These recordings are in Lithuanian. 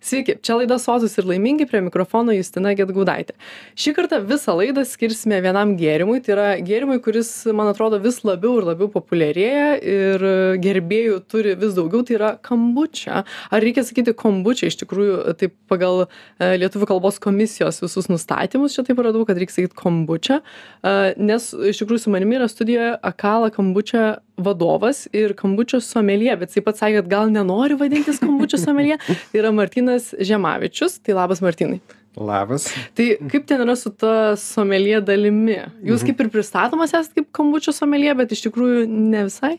Sveiki, čia laida Sotus ir laimingi prie mikrofono Justina Getgaudaitė. Šį kartą visą laidą skirsime vienam gėrimui, tai yra gėrimui, kuris, man atrodo, vis labiau ir labiau populiarėja ir gerbėjų turi vis daugiau, tai yra kambučia. Ar reikia sakyti kombučia, iš tikrųjų, taip pagal e, Lietuvų kalbos komisijos visus nustatymus, čia taip radau, kad reikia sakyti kombučia, e, nes iš tikrųjų su manimi yra studijoje Akala kambučia vadovas ir kambučios someljė, bet taip pat sakė, kad gal nenori vadintis kambučios someljė, tai yra Martinas Žemavičius. Tai labas Martinai. Labas. Tai kaip ten yra su ta someljė dalimi? Jūs kaip ir pristatomas esate kaip kambučios someljė, bet iš tikrųjų ne visai?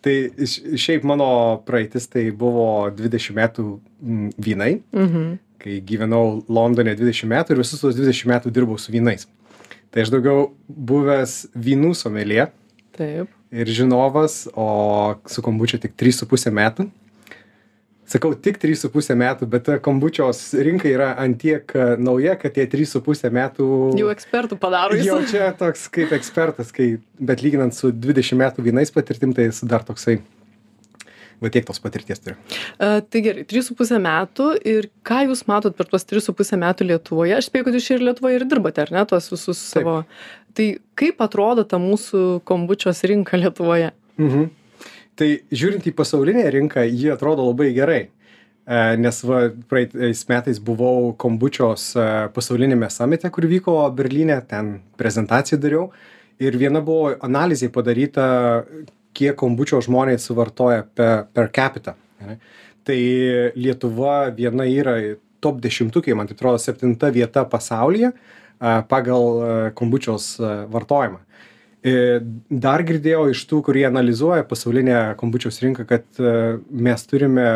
Tai šiaip mano praeitis tai buvo 20 metų vynai, mhm. kai gyvenau Londone 20 metų ir visus tos 20 metų dirbau su vynais. Tai aš daugiau buvęs vynų someljė. Taip ir žinovas, o su kombučia tik 3,5 metų. Sakau, tik 3,5 metų, bet kombučios rinka yra antiek e, nauja, kad tie 3,5 metų... Jau ekspertų padaro jis. Jau čia toks kaip ekspertas, kai, bet lyginant su 20 metų vienais patirtim, tai jis dar toksai va tiek tos patirties turiu. Uh, tai gerai, 3,5 metų ir ką jūs matot per tuos 3,5 metų Lietuvoje? Aš spėjau, kad jūs ir Lietuvoje ir dirbate, ar ne, tuos visus Taip. savo tai kaip atrodo ta mūsų kombučios rinka Lietuvoje? Mhm. Tai žiūrint į pasaulinę rinką, ji atrodo labai gerai. E, nes va, praeitais metais buvau kombučios e, pasaulinėme samite, kur vyko Berlyne, ten prezentaciją dariau. Ir viena buvo analizė padaryta, kiek kombučio žmonės suvartoja per, per capita. Tai Lietuva viena yra top dešimtukė, man tai atrodo, septinta vieta pasaulyje pagal kombučios vartojimą. Dar girdėjau iš tų, kurie analizuoja pasaulinę kombučios rinką, kad mes turime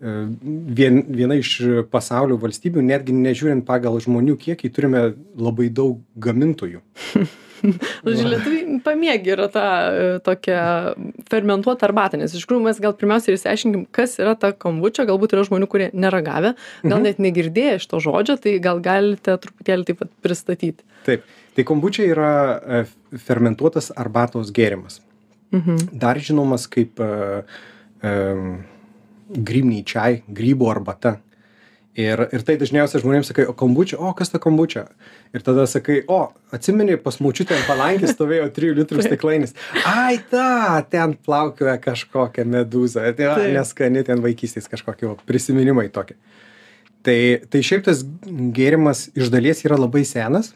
vien, viena iš pasaulio valstybių, netgi nežiūrint pagal žmonių kiekį, turime labai daug gamintojų. Žodžiu, lietuviai pamėgi yra tą tokią fermentuotą arbatą, nes iš tikrųjų mes gal pirmiausia ir įsiaiškinkim, kas yra ta kombučia, galbūt yra žmonių, kurie neragavę, gal mhm. net negirdėję iš to žodžio, tai gal galite truputėlį taip pat pristatyti. Taip, tai kombučia yra e, fermentuotas arbatos gėrimas. Mhm. Dar žinomas kaip uh, um, grybniai čiai, grybų arbata ir ir tai dažniausiai žmonėms sakai o kombučia o kas ta kombučia ir tada sakai o atsimeni pas močiutę ant palangės stovėjo trijų litrų stiklainis. Ai ta ten plaukioja kažkokia medūza. Tai va neskani ten vaikystės kažkokie prisiminimai tokie. Tai tai šiaip tas gėrimas iš dalies yra labai senas.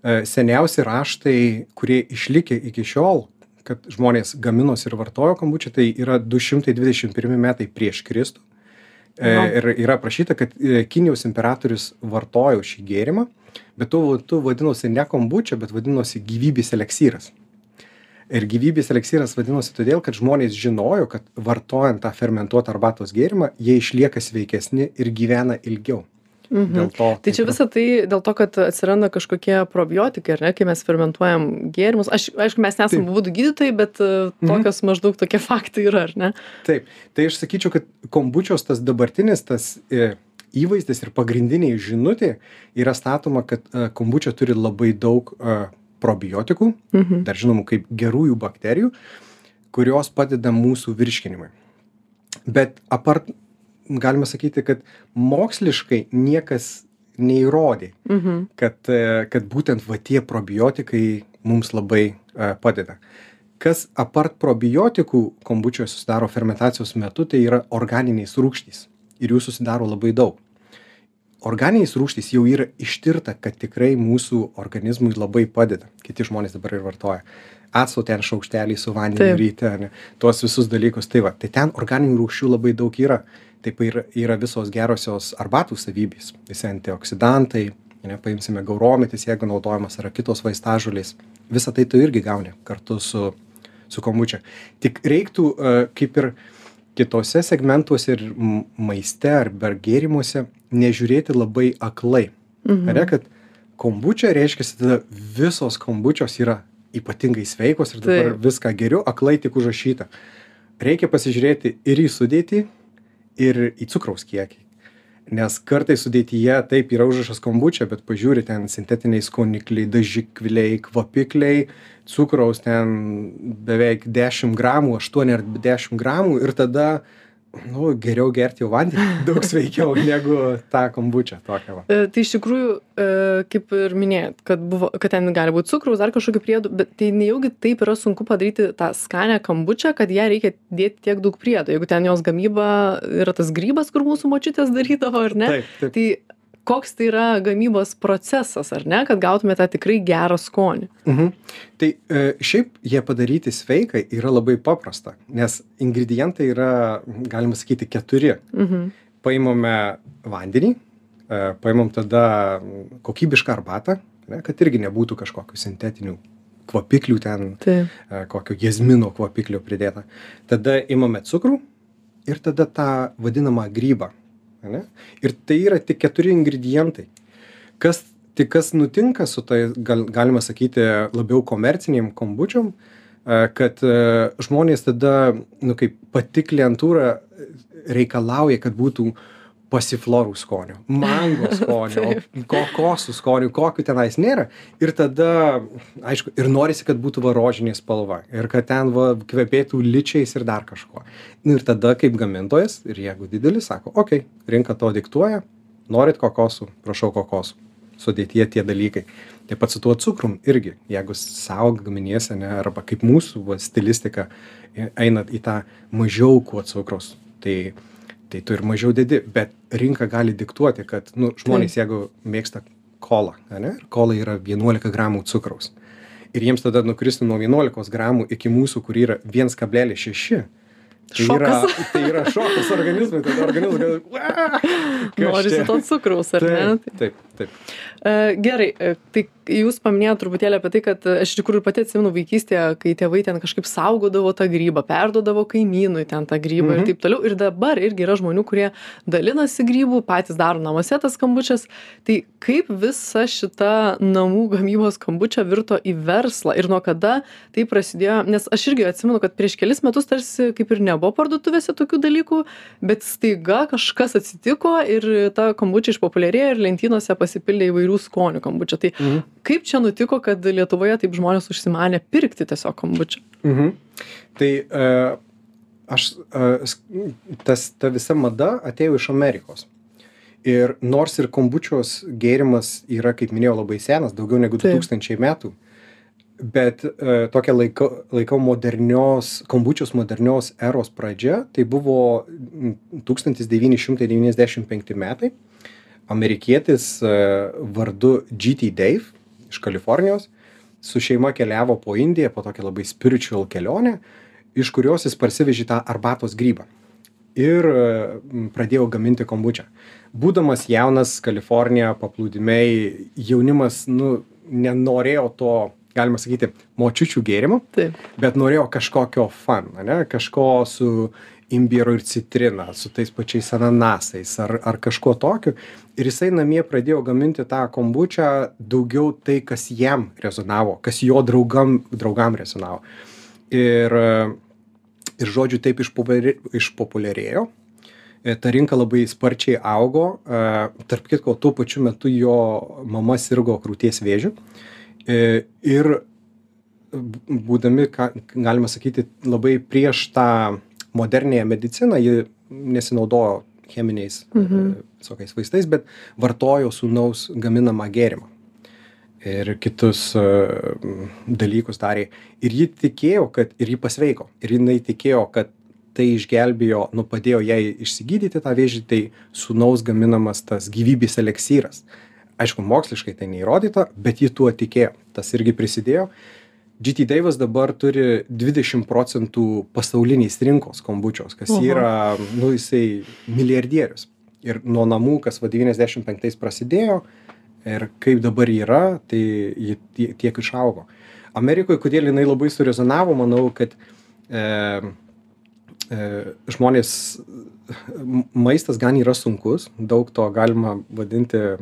E, seniausi raštai kurie išlikę iki šiol kad žmonės gaminosi ir vartojo kombučią tai yra du šimtai dvidešim pirmi metai prieš kristų E, ir yra aprašyta, kad e, Kinijos imperatorius vartojo šį gėrimą, bet tuo metu vadinosi ne kombučia, bet vadinosi gyvybės eleksyras. Ir gyvybės eleksyras vadinosi todėl, kad žmonės žinojo, kad vartojant tą fermentuotą arbatos gėrimą, jie išlieka sveikesni ir gyvena ilgiau. Mhm. To. Tai čia visa tai dėl to, kad atsiranda kažkokie probiotikai, ar ne, kai mes fermentuojam gėrimus. Aš, aišku, mes nesame būdų gydytojai, bet e, mhm. tokios mhm. maždaug tokie faktai yra, ar ne? Taip, tai aš sakyčiau, kad kombučios tas dabartinis, tas e, įvaizdis ir pagrindinė žinutė yra statoma, kad e, kombučia turi labai daug probiotikų, mhm. dar žinomų kaip gerųjų bakterijų, kurios padeda mūsų virškinimui. Bet apart galima sakyti, kad moksliškai niekas neįrodė, mhm. kad, e, kad būtent va tie probiotikai mums labai uh, padeda. Kas apart probiotikų kombučioje susidaro fermentacijos metu, tai yra organinės rūgštys. Ir jų susidaro labai daug. Organinės rūgštys jau yra ištirta, kad tikrai mūsų organizmui labai padeda. Kiti žmonės dabar ir vartoja. Atso ten šaukštelį su vandeniu ryte, ne, tuos visus dalykus. Tai va, tai ten organinių rūgščių labai daug yra taip ir yra visos gerosios arbatų savybės. Visi antioksidantai ane paimsime gaurometis jeigu naudojamas yra kitos vaistažolės. Visa tai tu irgi gauni kartu su su kombučia. Tik reiktų e, kaip ir kituose segmentuose ir maiste arba gėrimuose nežiūrėti labai aklai. Mhm. ane kad kombučia reiškiasi tada visos kombučios yra ypatingai sveikos ir dabar Taip. viską geriu aklai tik užrašyta. Reikia pasižiūrėti ir į sudėtį ir į cukraus kiekį. Nes kartais sudėtyje taip yra užrašas kombučia, bet pažiūri ten sintetiniai skonikliai, dažikviliai, kvapikliai, cukraus ten beveik 10 gramų, 8 ar 10 gramų ir tada nu, geriau gerti jau vandenį, daug sveikiau negu tą kombučią tokią. Va. E, tai iš tikrųjų, e, kaip ir minėjot, kad, buvo, kad ten gali būti cukraus, dar kažkokių priedų, bet tai nejaugi taip yra sunku padaryti tą skanę kombučią, kad ją reikia dėti tiek daug priedų. Jeigu ten jos gamyba yra tas grybas, kur mūsų močiutės darydavo, ar ne? Taip, taip. Tai koks tai yra gamybos procesas, ar ne, kad gautume tą tikrai gerą skonį. Mhm. Tai e, šiaip jie padaryti sveikai yra labai paprasta, nes ingredientai yra, galima sakyti, keturi. Mhm. Paimame vandenį, e, paimam tada kokybišką arbatą, ne, kad irgi nebūtų kažkokių sintetinių kvapiklių ten, Taip. e, kokio jazmino kvapiklių pridėta. Tada imame cukrų ir tada tą vadinamą grybą. Ane? Ir tai yra tik keturi ingredientai. Kas, tik kas nutinka su tai, gal, galima sakyti, labiau komerciniam kombučiom, e, kad e, žmonės tada, nu kaip pati klientūra reikalauja, kad būtų pasiflorų skonio, mango skonio, kokosų skonio, kokiu tenais nėra. Ir tada, aišku, ir norisi, kad būtų va rožinė spalva. Ir kad ten va kvepėtų ličiais ir dar kažko. Nu, ir tada kaip gamintojas, ir jeigu didelis, sako, okei, okay, rinka to diktuoja, norit kokosų, prašau kokosų. Sudėtie tie dalykai. Taip pat su tuo cukrum irgi, jeigu savo gaminiesi, ne, arba kaip mūsų va, stilistika einat į tą mažiau kuo cukraus, tai tai tu ir mažiau dedi bet rinka gali diktuoti kad nu žmonės jeigu mėgsta kolą ane ir kola yra vienuolika gramų cukraus ir jiems tada nukristų nuo vienuolikos gramų iki mūsų kur yra viens kablelis šeši tai yra tai yra šokas organizmui tada organizmas gal "Ua, kas Norisi čia?" to cukraus, ar ne? taip taip E, Gerai, e, tai jūs paminėjote truputėlį apie tai, kad e, aš iš tikrųjų pati atsimenu vaikystėje, kai tėvai ten kažkaip saugodavo tą grybą, perdodavo kaimynui ten tą grybą Mhm. ir taip toliau. Ir dabar irgi yra žmonių, kurie dalinasi grybų, patys daro namuose tas skambučias. Tai kaip visa šita namų gamybos skambučia virto į verslą ir nuo kada tai prasidėjo, nes aš irgi atsimenu, kad prieš kelis metus tarsi kaip ir nebuvo parduotuvėse tokių dalykų, bet staiga kažkas atsitiko ir ta kombučia išpopuliarėjo ir lentynose pasipildė įvairių skonių kombučia. Tai Mhm. kaip čia nutiko, kad Lietuvoje taip žmonės užsimanė pirkti tiesiog kombučią? Mhm. Tai uh, aš, uh, tas, ta visa mada atėjo iš Amerikos. Ir nors ir kombučios gėrimas yra, kaip minėjau, labai senas, daugiau negu Taip. 2000 metų, bet uh, tokia laiko, laikau modernios, kombučios modernios eros pradžia, tai buvo mm, 1995 metai. Amerikietis uh, vardu GT Dave iš Kalifornijos su šeima keliavo po Indiją, po tokią labai spiritual kelionę, iš kurios jis parsivežė tą arbatos grybą. Ir e, m, pradėjo gaminti kombučią. Būdamas jaunas Kalifornija, paplūdimiai, jaunimas, nu, nenorėjo to, galima sakyti, močiučių gėrimo, Taip. bet norėjo kažkokio fun, ne? kažko su imbieru ir citrina, su tais pačiais ananasais ar, ar kažkuo tokiu. Ir jisai namie pradėjo gaminti tą kombučią daugiau tai, kas jam rezonavo, kas jo draugam, draugam rezonavo. Ir, ir žodžiu, taip išpopuliarėjo. E, Ta rinka labai sparčiai augo. e, Tarp kitko, tuo pačiu metu jo mama sirgo krūties vėžiu. E, Ir būdami, galima sakyti, labai prieš tą modernėją mediciną, ji nesinaudojo cheminiais mhm. visokiais vaistais, bet vartojo sūnaus gaminamą gėrimą. Ir kitus uh, dalykus darė. Ir ji tikėjo, kad ir ji pasveiko. Ir jinai tikėjo, kad tai išgelbėjo, nu padėjo jai išsigydyti tą vėžį, tai sūnaus gaminamas tas gyvybės eleksyras. Aišku, moksliškai tai neįrodyta, bet ji tuo tikėjo. Tas irgi prisidėjo. GT Davis dabar turi 20 procentų pasaulinės rinkos kombučios, kas yra, nu, jisai milijardierius. Ir nuo namų, kas va 95 prasidėjo ir kaip dabar yra, tai ji tie- tiek išaugo. Amerikoje, kodėl jinai labai surezonavo, manau, kad e, e, žmonės, maistas gan yra sunkus, daug to galima vadinti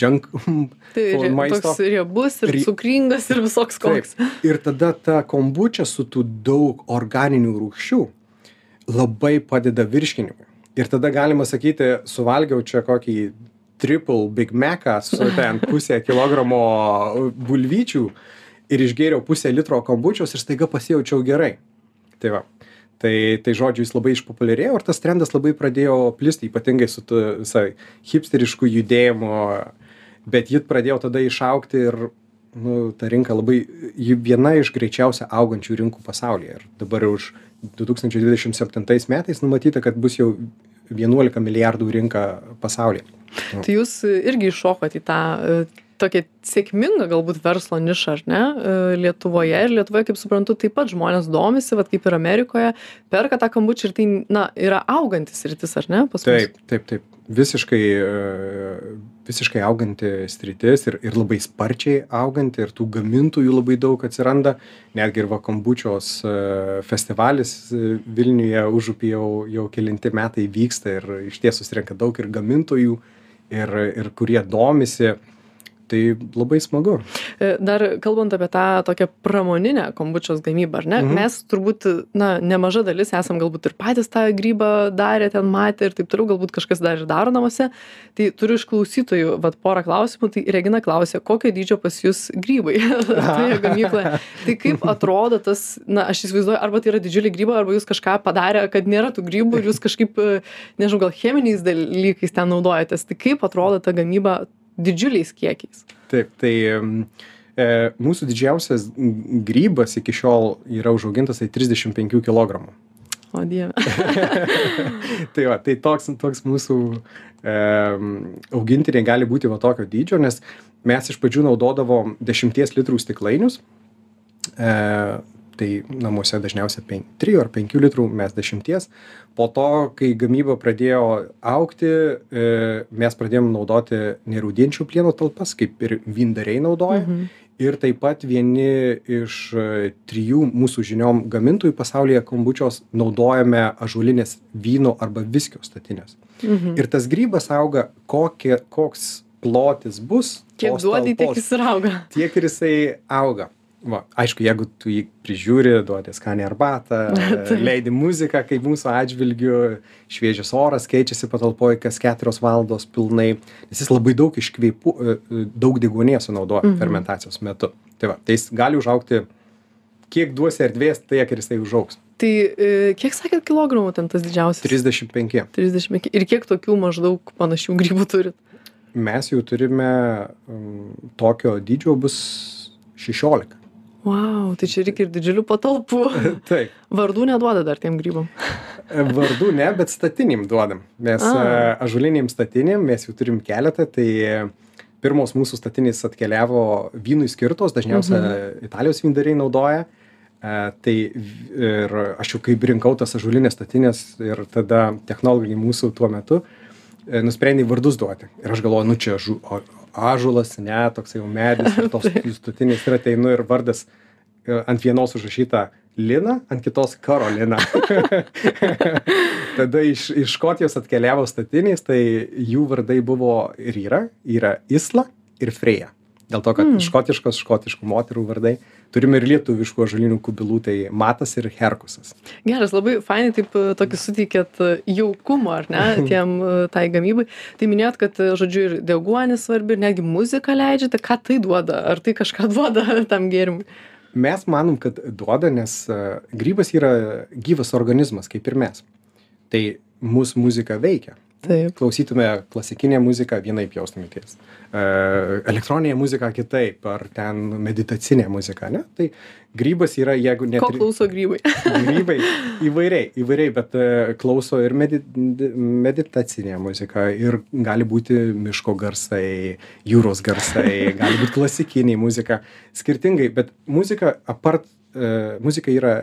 junk Tai ir maisto. toks riebus, ir Ri- cukringas, ir visoks koks. Taip. Ir tada ta kombučia su tų daug organinių rūgščių labai padeda virškinimui. Ir tada galima sakyti, suvalgiau čia kokį triple Big Macą su ten pusę kilogramo bulvyčių ir išgėriau pusę litro kombučios ir staiga pasijaučiau gerai. Tai va. tai tai žodžiu jis labai išpopuliarėjo ir tas trendas labai pradėjo plisti ypatingai su visai hipsterišku judėjimu bet ji pradėjo tada išaugti ir nu ta rinka labai ji viena iš greičiausia augančių rinkų pasaulyje. Ir dabar už du tūkstančiai dvidešim septintais metais numatyta kad bus jau vienuolika milijardų rinka pasaulyje. Tai jūs irgi įšokot į tą tokią sėkmingą galbūt verslo nišą ar ne e, lietuvoje. Ir lietuvoje kaip suprantu taip pat žmonės domisi vat kaip ir amerikoje perka tą kambučių ir tai na yra auganti sritis ar ne pas mus? Taip taip taip. Visiškai e, visiškai auganti sritis ir ir labai sparčiai auganti ir tų gamintojų labai daug atsiranda. Netgi ir va kombučios e, festivalis vilniuje užupy jau jau kelinti metai vyksta ir išties susirenka daug ir gamintojų ir ir kurie domisi tai labai smagu. E, dar kalbant apie tą tokią pramoninę kombučios gamybą, ar ne? Mhm. Mes turbūt, na, nemaža dalis esam galbūt ir patys tą grybą darę, ten matę ir taip toliau, galbūt kažkas dar ir daro namuose. Tai turiu iš klausytojų, vad, porą klausimų. Tai Regina klausė, kokio dydžio pas jūs grybai toje gamykloje. Tai kaip atrodo tas, na, aš įsivaizduoju, arba tai yra didžiuliai grybai, arba jūs kažką padarė, kad nėra tų grybų ir jūs kažkaip, nežinau, gal cheminiais dalykais ten naudojatės. Tai kaip atrodo ta gamyba didžiuliais kiekiais. Taip, tai e, mūsų didžiausias grybas iki šiol yra užaugintas tai 35 kg. O dieve. tai va, tai toks, toks mūsų e, augintiniai gali būti va tokio dydžio, nes mes iš pradžių naudodavom 10 litrų stiklainius. E, tai namuose dažniausia pen, 3 ar 5 litrų, mes 10 po to kai gamyba pradėjo augti e, mes pradėjom naudoti nerūdijančių plieno talpas kaip ir vyndariai naudoja. Mhm. ir taip pat vieni iš e, trijų mūsų žiniom gamintojų pasaulyje kombučios naudojame ąžuolines vyno arba viskio statines mhm. ir tas grybas auga kokie koks plotis bus kiek duodi tiek jis auga. Tiek ir jisai auga va aišku jeigu tu jį prižiūri duodi skanią arbatą leidi muziką kaip mūsų atžvilgiu šviežias oras keičiasi patalpoj kas keturios valandos pilnai nes jis labai daug iškvėpų e, e, daug deguonies sunaudoja mhm. fermentacijos metu. Tai va tai jis gali užaugti kiek duosi erdvės tiek ir jisai užaugs. Tai e, kiek sakėt kilogramų ten tas didžiausias? Trisdešim penki. Trisdešim penki. Ir kiek tokių maždaug panašių grybų turit? Mes jau turime tokio dydžio bus šešiolika Wow, tai čia reikia ir didžiulių patalpų. Taip. Vardų neduoda dar tiem grybam. E, vardų ne, bet statinim duodam. Mes e, ažulinėm statinim, mes jų turim keletą, tai pirmos mūsų statinės atkeliavo vynui skirtos, dažniausiai mhm. Italijos vyndariai naudoja. E, tai ir aš jau kaip rinkau tas ažulinės statinės ir tada technologai mūsų tuo metu nusprendė vardus duoti. Ir aš galvoju, nu čia žu, ąžuolas ne toksai jau medis ir tos stutynės ir ateinu ir vardas ant vienos užrašyta Lina, ant kitos Karolina. Tada iš, iš Škotijos atkeliavo statinės, tai jų vardai buvo ir yra, yra Isla ir Freja. Dėl to, kad mm. škotiškos, škotiškų moterų vardai turim ir lietuviškų ąžuolinių kubilų tai matas ir herkusas. Geras labai fainai taip e, tokį suteikėt e, jaukumo ar ne tiem e, tai gamybai. Tai minėjot kad žodžiu ir deguonis svarbi ir netgi muziką leidžiate ką tai duoda? Ar tai kažką duoda tam gėrimui? Mes manom kad duoda nes grybas yra gyvas organizmas kaip ir mes. Tai mus muzika veikia Taip. Klausytume klasikinę muziką, vienaip jaustumėtės. E, elektroninė muzika kitaip, ar ten meditacinė muzika, ne? Tai grybas yra, jeigu net... Ko klauso grybai? grybai įvairiai, įvairiai, bet e, klauso ir medi meditacinė muzika, ir gali būti miško garsai, jūros garsai, gali būti klasikiniai muzika, skirtingai, bet muzika apart, e, muzika yra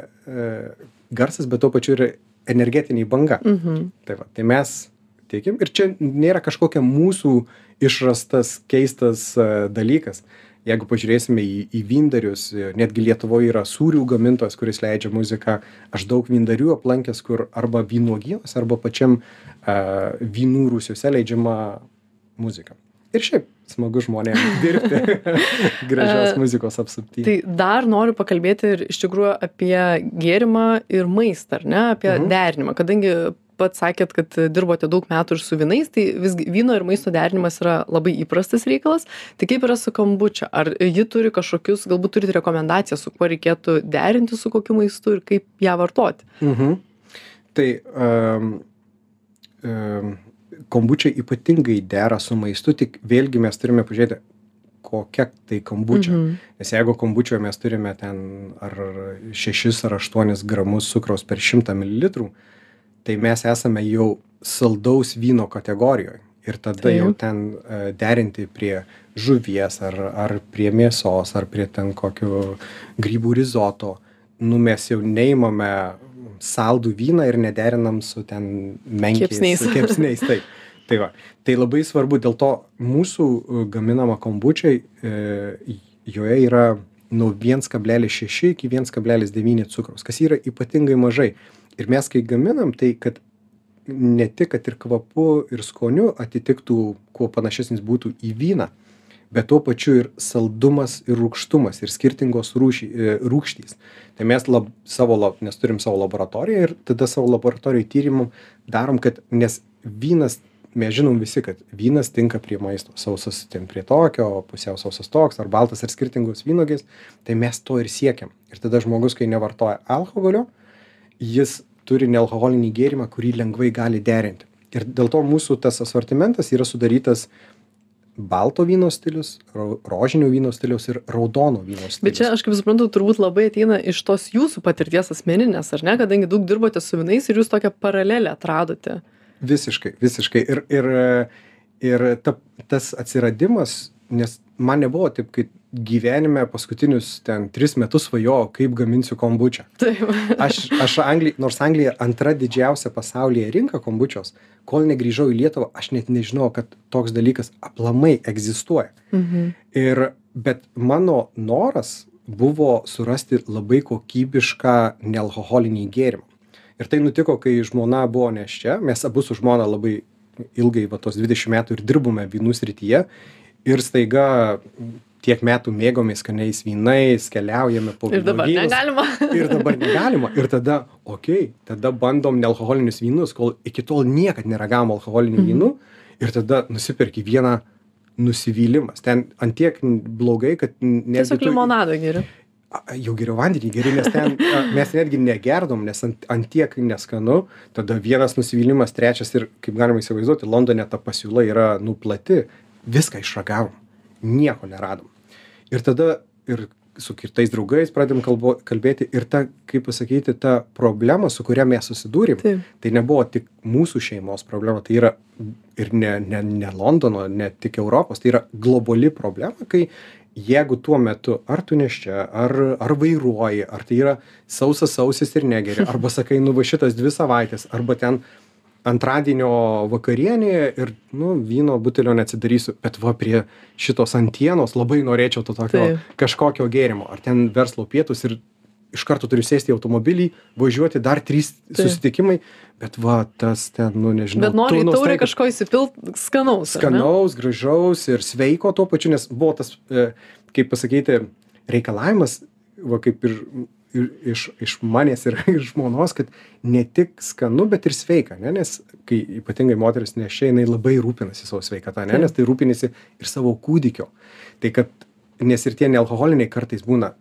garsas, bet tuo pačiu yra energetiniai banga. Mhm. Tai, va, tai mes teikiam ir čia nėra kažkokia mūsų išrastas keistas e, dalykas. Jeigu pažiūrėsime į į vyndarius e, netgi lietuvoj yra sūrių gamintojas kuris leidžia muziką. Aš daug vyndarių aplankęs kur arba vynuogynuose arba pačiam a e, vynų rūsiuose leidžiama muzika. Ir šiaip smagu žmonėm dirbti gražios muzikos apsupty. Tai dar noriu pakalbėti ir iš tikrųjų apie gėrimą ir maistą, ar ne, apie mhm. derinimą, kadangi pats sakėt kad dirbote daug metų ir su vynais tai visgi vyno ir maisto derinimas yra labai įprastas reikalas tai kaip yra su kombuča ar ji turi kažkokius galbūt turit rekomendacijas su kuo reikėtų derinti su kokiu maistu ir kaip ją vartoti Mhm. Tai um, um, kombučia ypatingai dera su maistu, tik vėlgi mes turime pažiūrėti, kokia tai kombučia. Mhm. Nes jeigu kombučioje mes turime ten ar 6 ar 8 gramus cukraus per 100 ml, tai mes esame jau saldaus vyno kategorijoje. Ir tada jau ten e, derinti prie žuvies ar, ar prie mėsos ar prie ten kokio grybų rizoto. Nu mes jau neimame saldų vyną ir nederinam su ten menkiais Kepsniais. Taip. Tai, va. tai labai svarbu, dėl to mūsų e, gaminama kombučiai, e, joje yra nuo 1,6 iki 1,9 cukraus, kas yra ypatingai mažai. Ir mes kai gaminam, tai kad ne tik, kad ir kvapu, ir skoniu atitiktų, kuo panašesnis būtų į vyną, bet tuo pačiu ir saldumas, ir rūkštumas, ir skirtingos rūšy, e, rūkštys. Tai mes lab, savo, lab, nes turim savo laboratoriją ir tada savo laboratorijai tyrimam darom, kad nes vynas, mes žinom visi, kad vynas tinka prie maisto. Sausas ten prie tokio, pusiau sausas toks, ar baltas, ar skirtingos vynogės, tai mes to ir siekiam. Ir tada žmogus, kai nevartoja alkoholio, jis turi nealkoholinį gėrimą, kurį lengvai gali derinti. Ir dėl to mūsų tas asortimentas yra sudarytas balto vyno stilius, ro- rožinio vyno stilius ir raudono vyno stilius. Bet čia, aš kaip suprantu, turbūt labai ateina iš tos jūsų patirties asmeninės, ar ne, kadangi daug dirbote su vynais ir jūs tokią paralelę atradote. Visiškai, visiškai. Ir, ir, ir ta, tas atsiradimas, nes man nebuvo taip, kad gyvenime paskutinius ten tris metus svajojau, kaip gaminsiu kombučią. Taip. Aš, aš Anglija, nors Anglija antra didžiausia pasaulyje rinka kombučios, kol negrįžau į Lietuvą, aš net nežinojau, kad toks dalykas aplamai egzistuoja. Mhm. Ir, bet mano noras buvo surasti labai kokybišką nealkoholinį gėrimą. Ir tai nutiko, kai žmona buvo neščia, mes abu su žmona labai ilgai, va tos 20 metų ir dirbome vynų srityje. Ir staiga tiek metų mėgomės skaniais vynais, keliaujame po Ir dabar vynuogynus. negalima. Ir dabar negalima. Ir tada, okei, okay, tada bandom nealkoholinius vynus, kol iki tol niekad neragavom alkoholinių Mhm. vynų. Ir tada nusipirki vieną nusivylimas. Ten antiek blogai, kad Tiesiog limonadą geriu. A, jau geriau vandenį geri, nes ten mes netgi negerdom, nes ant, ant tiek neskanu, tada vienas nusivylimas, trečias ir, kaip galima įsivaizduoti, Londone ta pasiūla yra nuplati, viską išragavom, nieko neradom. Ir tada ir su kitais draugais pradėm kalbo, kalbėti ir ta, kaip pasakyti, ta problema, su kuria mes susidūrėm, Taip. tai nebuvo tik mūsų šeimos problema, tai yra ir ne, ne, ne Londono, ne tik Europos, tai yra globali problema, kai jeigu tuo metu ar tu neščia, ar, ar vairuoji, ar tai yra sausas sausis ir negeri, arba sakai, nu va šitas dvi savaitės, arba ten antradienio vakarienė ir, nu, vyno butelio neatsidarysiu, bet va prie šitos antienos labai norėčiau to tokio kažkokio gėrimo, ar ten verslo pietus ir iš karto turiu sėsti į automobilį, važiuoti dar trys susitikimai, bet va tas ten, nu nežinau. Bet nori į taurę kažko įsipilt skanaus. skanaus, gražaus ir sveiko tuo pačiu, nes buvo tas, e, kaip pasakyti, reikalavimas, va kaip ir, ir iš, iš manęs ir iš žmonos, kad ne tik skanu, bet ir sveika, ne? nes kai ypatingai moteris nešia, jinai labai rūpinasi savo sveikatą, ne? Taip. nes tai rūpinasi ir savo kūdikio. Tai kad, nes ir tie nealkoholiniai kartais būna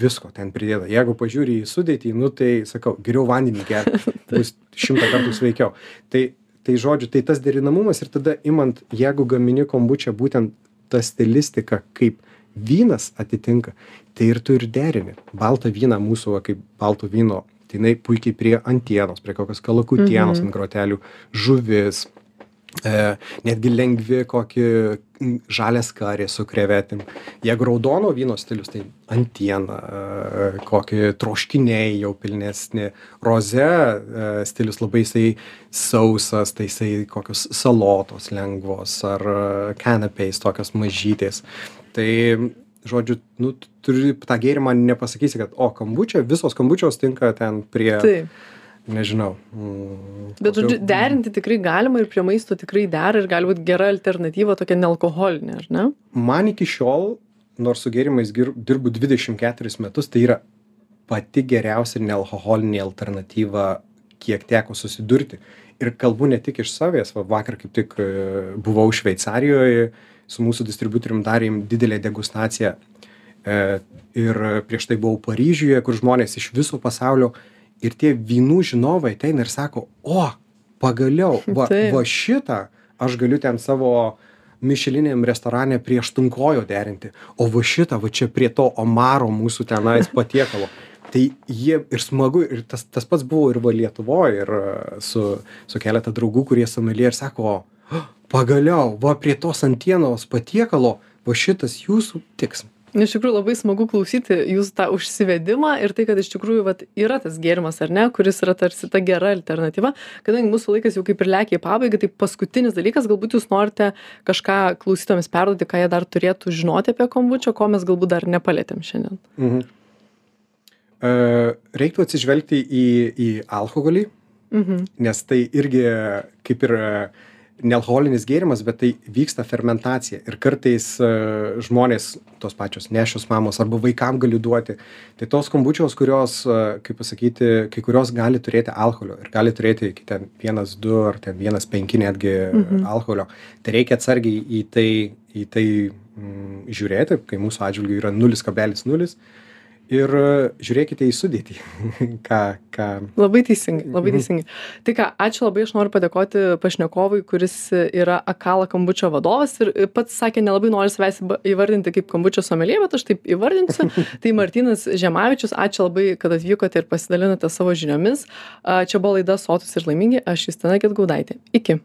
visko ten pridėta. Jeigu pažiūri į sudėtį, nu tai sakau, geriau vandenį gerti, bus šimtą kartų sveikiau. Tai, tai žodžiu, tai tas derinamumas ir tada imant, jeigu gamini kombučią būtent ta stilistika, kaip vynas atitinka, tai ir tu ir derini. Baltą vyną mūsų, va, kaip balto vyno, tai jinai puikiai prie antienos, prie kokios kalakutienos Mhm. ant grotelių, žuvis, E, netgi lengvi kokį m, žalias karį su krevetėm. Jeigu raudono vyno stilius, tai antiena, e, kokį troškiniai jau pilnesni. Roze e, stilius labai jisai sausas, tai jisai kokios salotos lengvos ar kanapiais tokios mažytės. Tai žodžiu, nu, tu turi tą gėrimą, nepasakysi, kad, o, kambučia, visos kambučios tinka ten prie, Taip. nežinau. Mm, Bet, žodžiu, derinti tikrai galima ir prie maisto tikrai dera ir gali būti gera alternatyva tokia nealkoholinė, ar ne? man iki šiol, nors su gėrimais dirbu 24 metus, tai yra pati geriausia nealkoholinė alternatyva, kiek teko susidurti. ir kalbu ne tik iš savęs va vakar kaip tik e, buvau šveicarijoj su mūsų distributorium darėm didelę degustaciją e, ir prieš tai buvau paryžiuje kur žmonės iš viso pasaulio ir tie vynų žinovai ateina ir sako o pagaliau va Taip. va šitą aš galiu ten savo mišeliniam restorane prie aštunkojo derinti o va šitą va čia prie to omaro mūsų tenais patiekalo tai jie ir smagu ir tas tas pats buvo ir va lietuvoj ir e, su su keletą draugų kurie someljė ir sako "O, pagaliau va prie tos antienos patiekalo va šitas jūsų tiks iš tikrųjų labai smagu klausyti jūsų tą užsivedimą ir tai kad iš tikrųjų vat yra tas gėrimas ar ne kuris yra tarsi ta gera alternatyva kadangi mūsų laikas jau kaip ir lekia į pabaigą tai paskutinis dalykas galbūt jūs norite kažką klausytojams perduoti ką jie dar turėtų žinoti apie kombučą ko mes galbūt dar nepalietėm šiandien mhm. e, reiktų atsižvelgti į į alkoholį mhm. nes tai irgi kaip ir e, nealkoholinis gėrimas bet tai vyksta fermentacija. Ir kartais e, žmonės tos pačios nėščios mamos arba vaikam gali duoti. Tai tos kombučios kurios e, kaip pasakyti kai kurios gali turėti alkoholio ir gali turėti iki ten vienas du ar ten vienas penki netgi alkoholio. Tai reikia atsargiai į tai į tai mm, žiūrėti kai mūsų atžvilgiu yra nulis kablelis nulis ir e, žiūrėkite į sudėtį ką ką. Labai teisingai labai teisingai. Tai ką ačiū labai aš noriu padėkoti pašnekovui kuris yra akala kombučio vadovas ir pats sakė nelabai nori savęs įvardinti kaip kombučio someljė bet aš taip įvardinsiu. Tai martynas žemavičius ačiū labai kad atvykote ir pasidalinote savo žiniomis. Čia buvo laida sotūs ir laimingi aš justina gedgaudaitė. Iki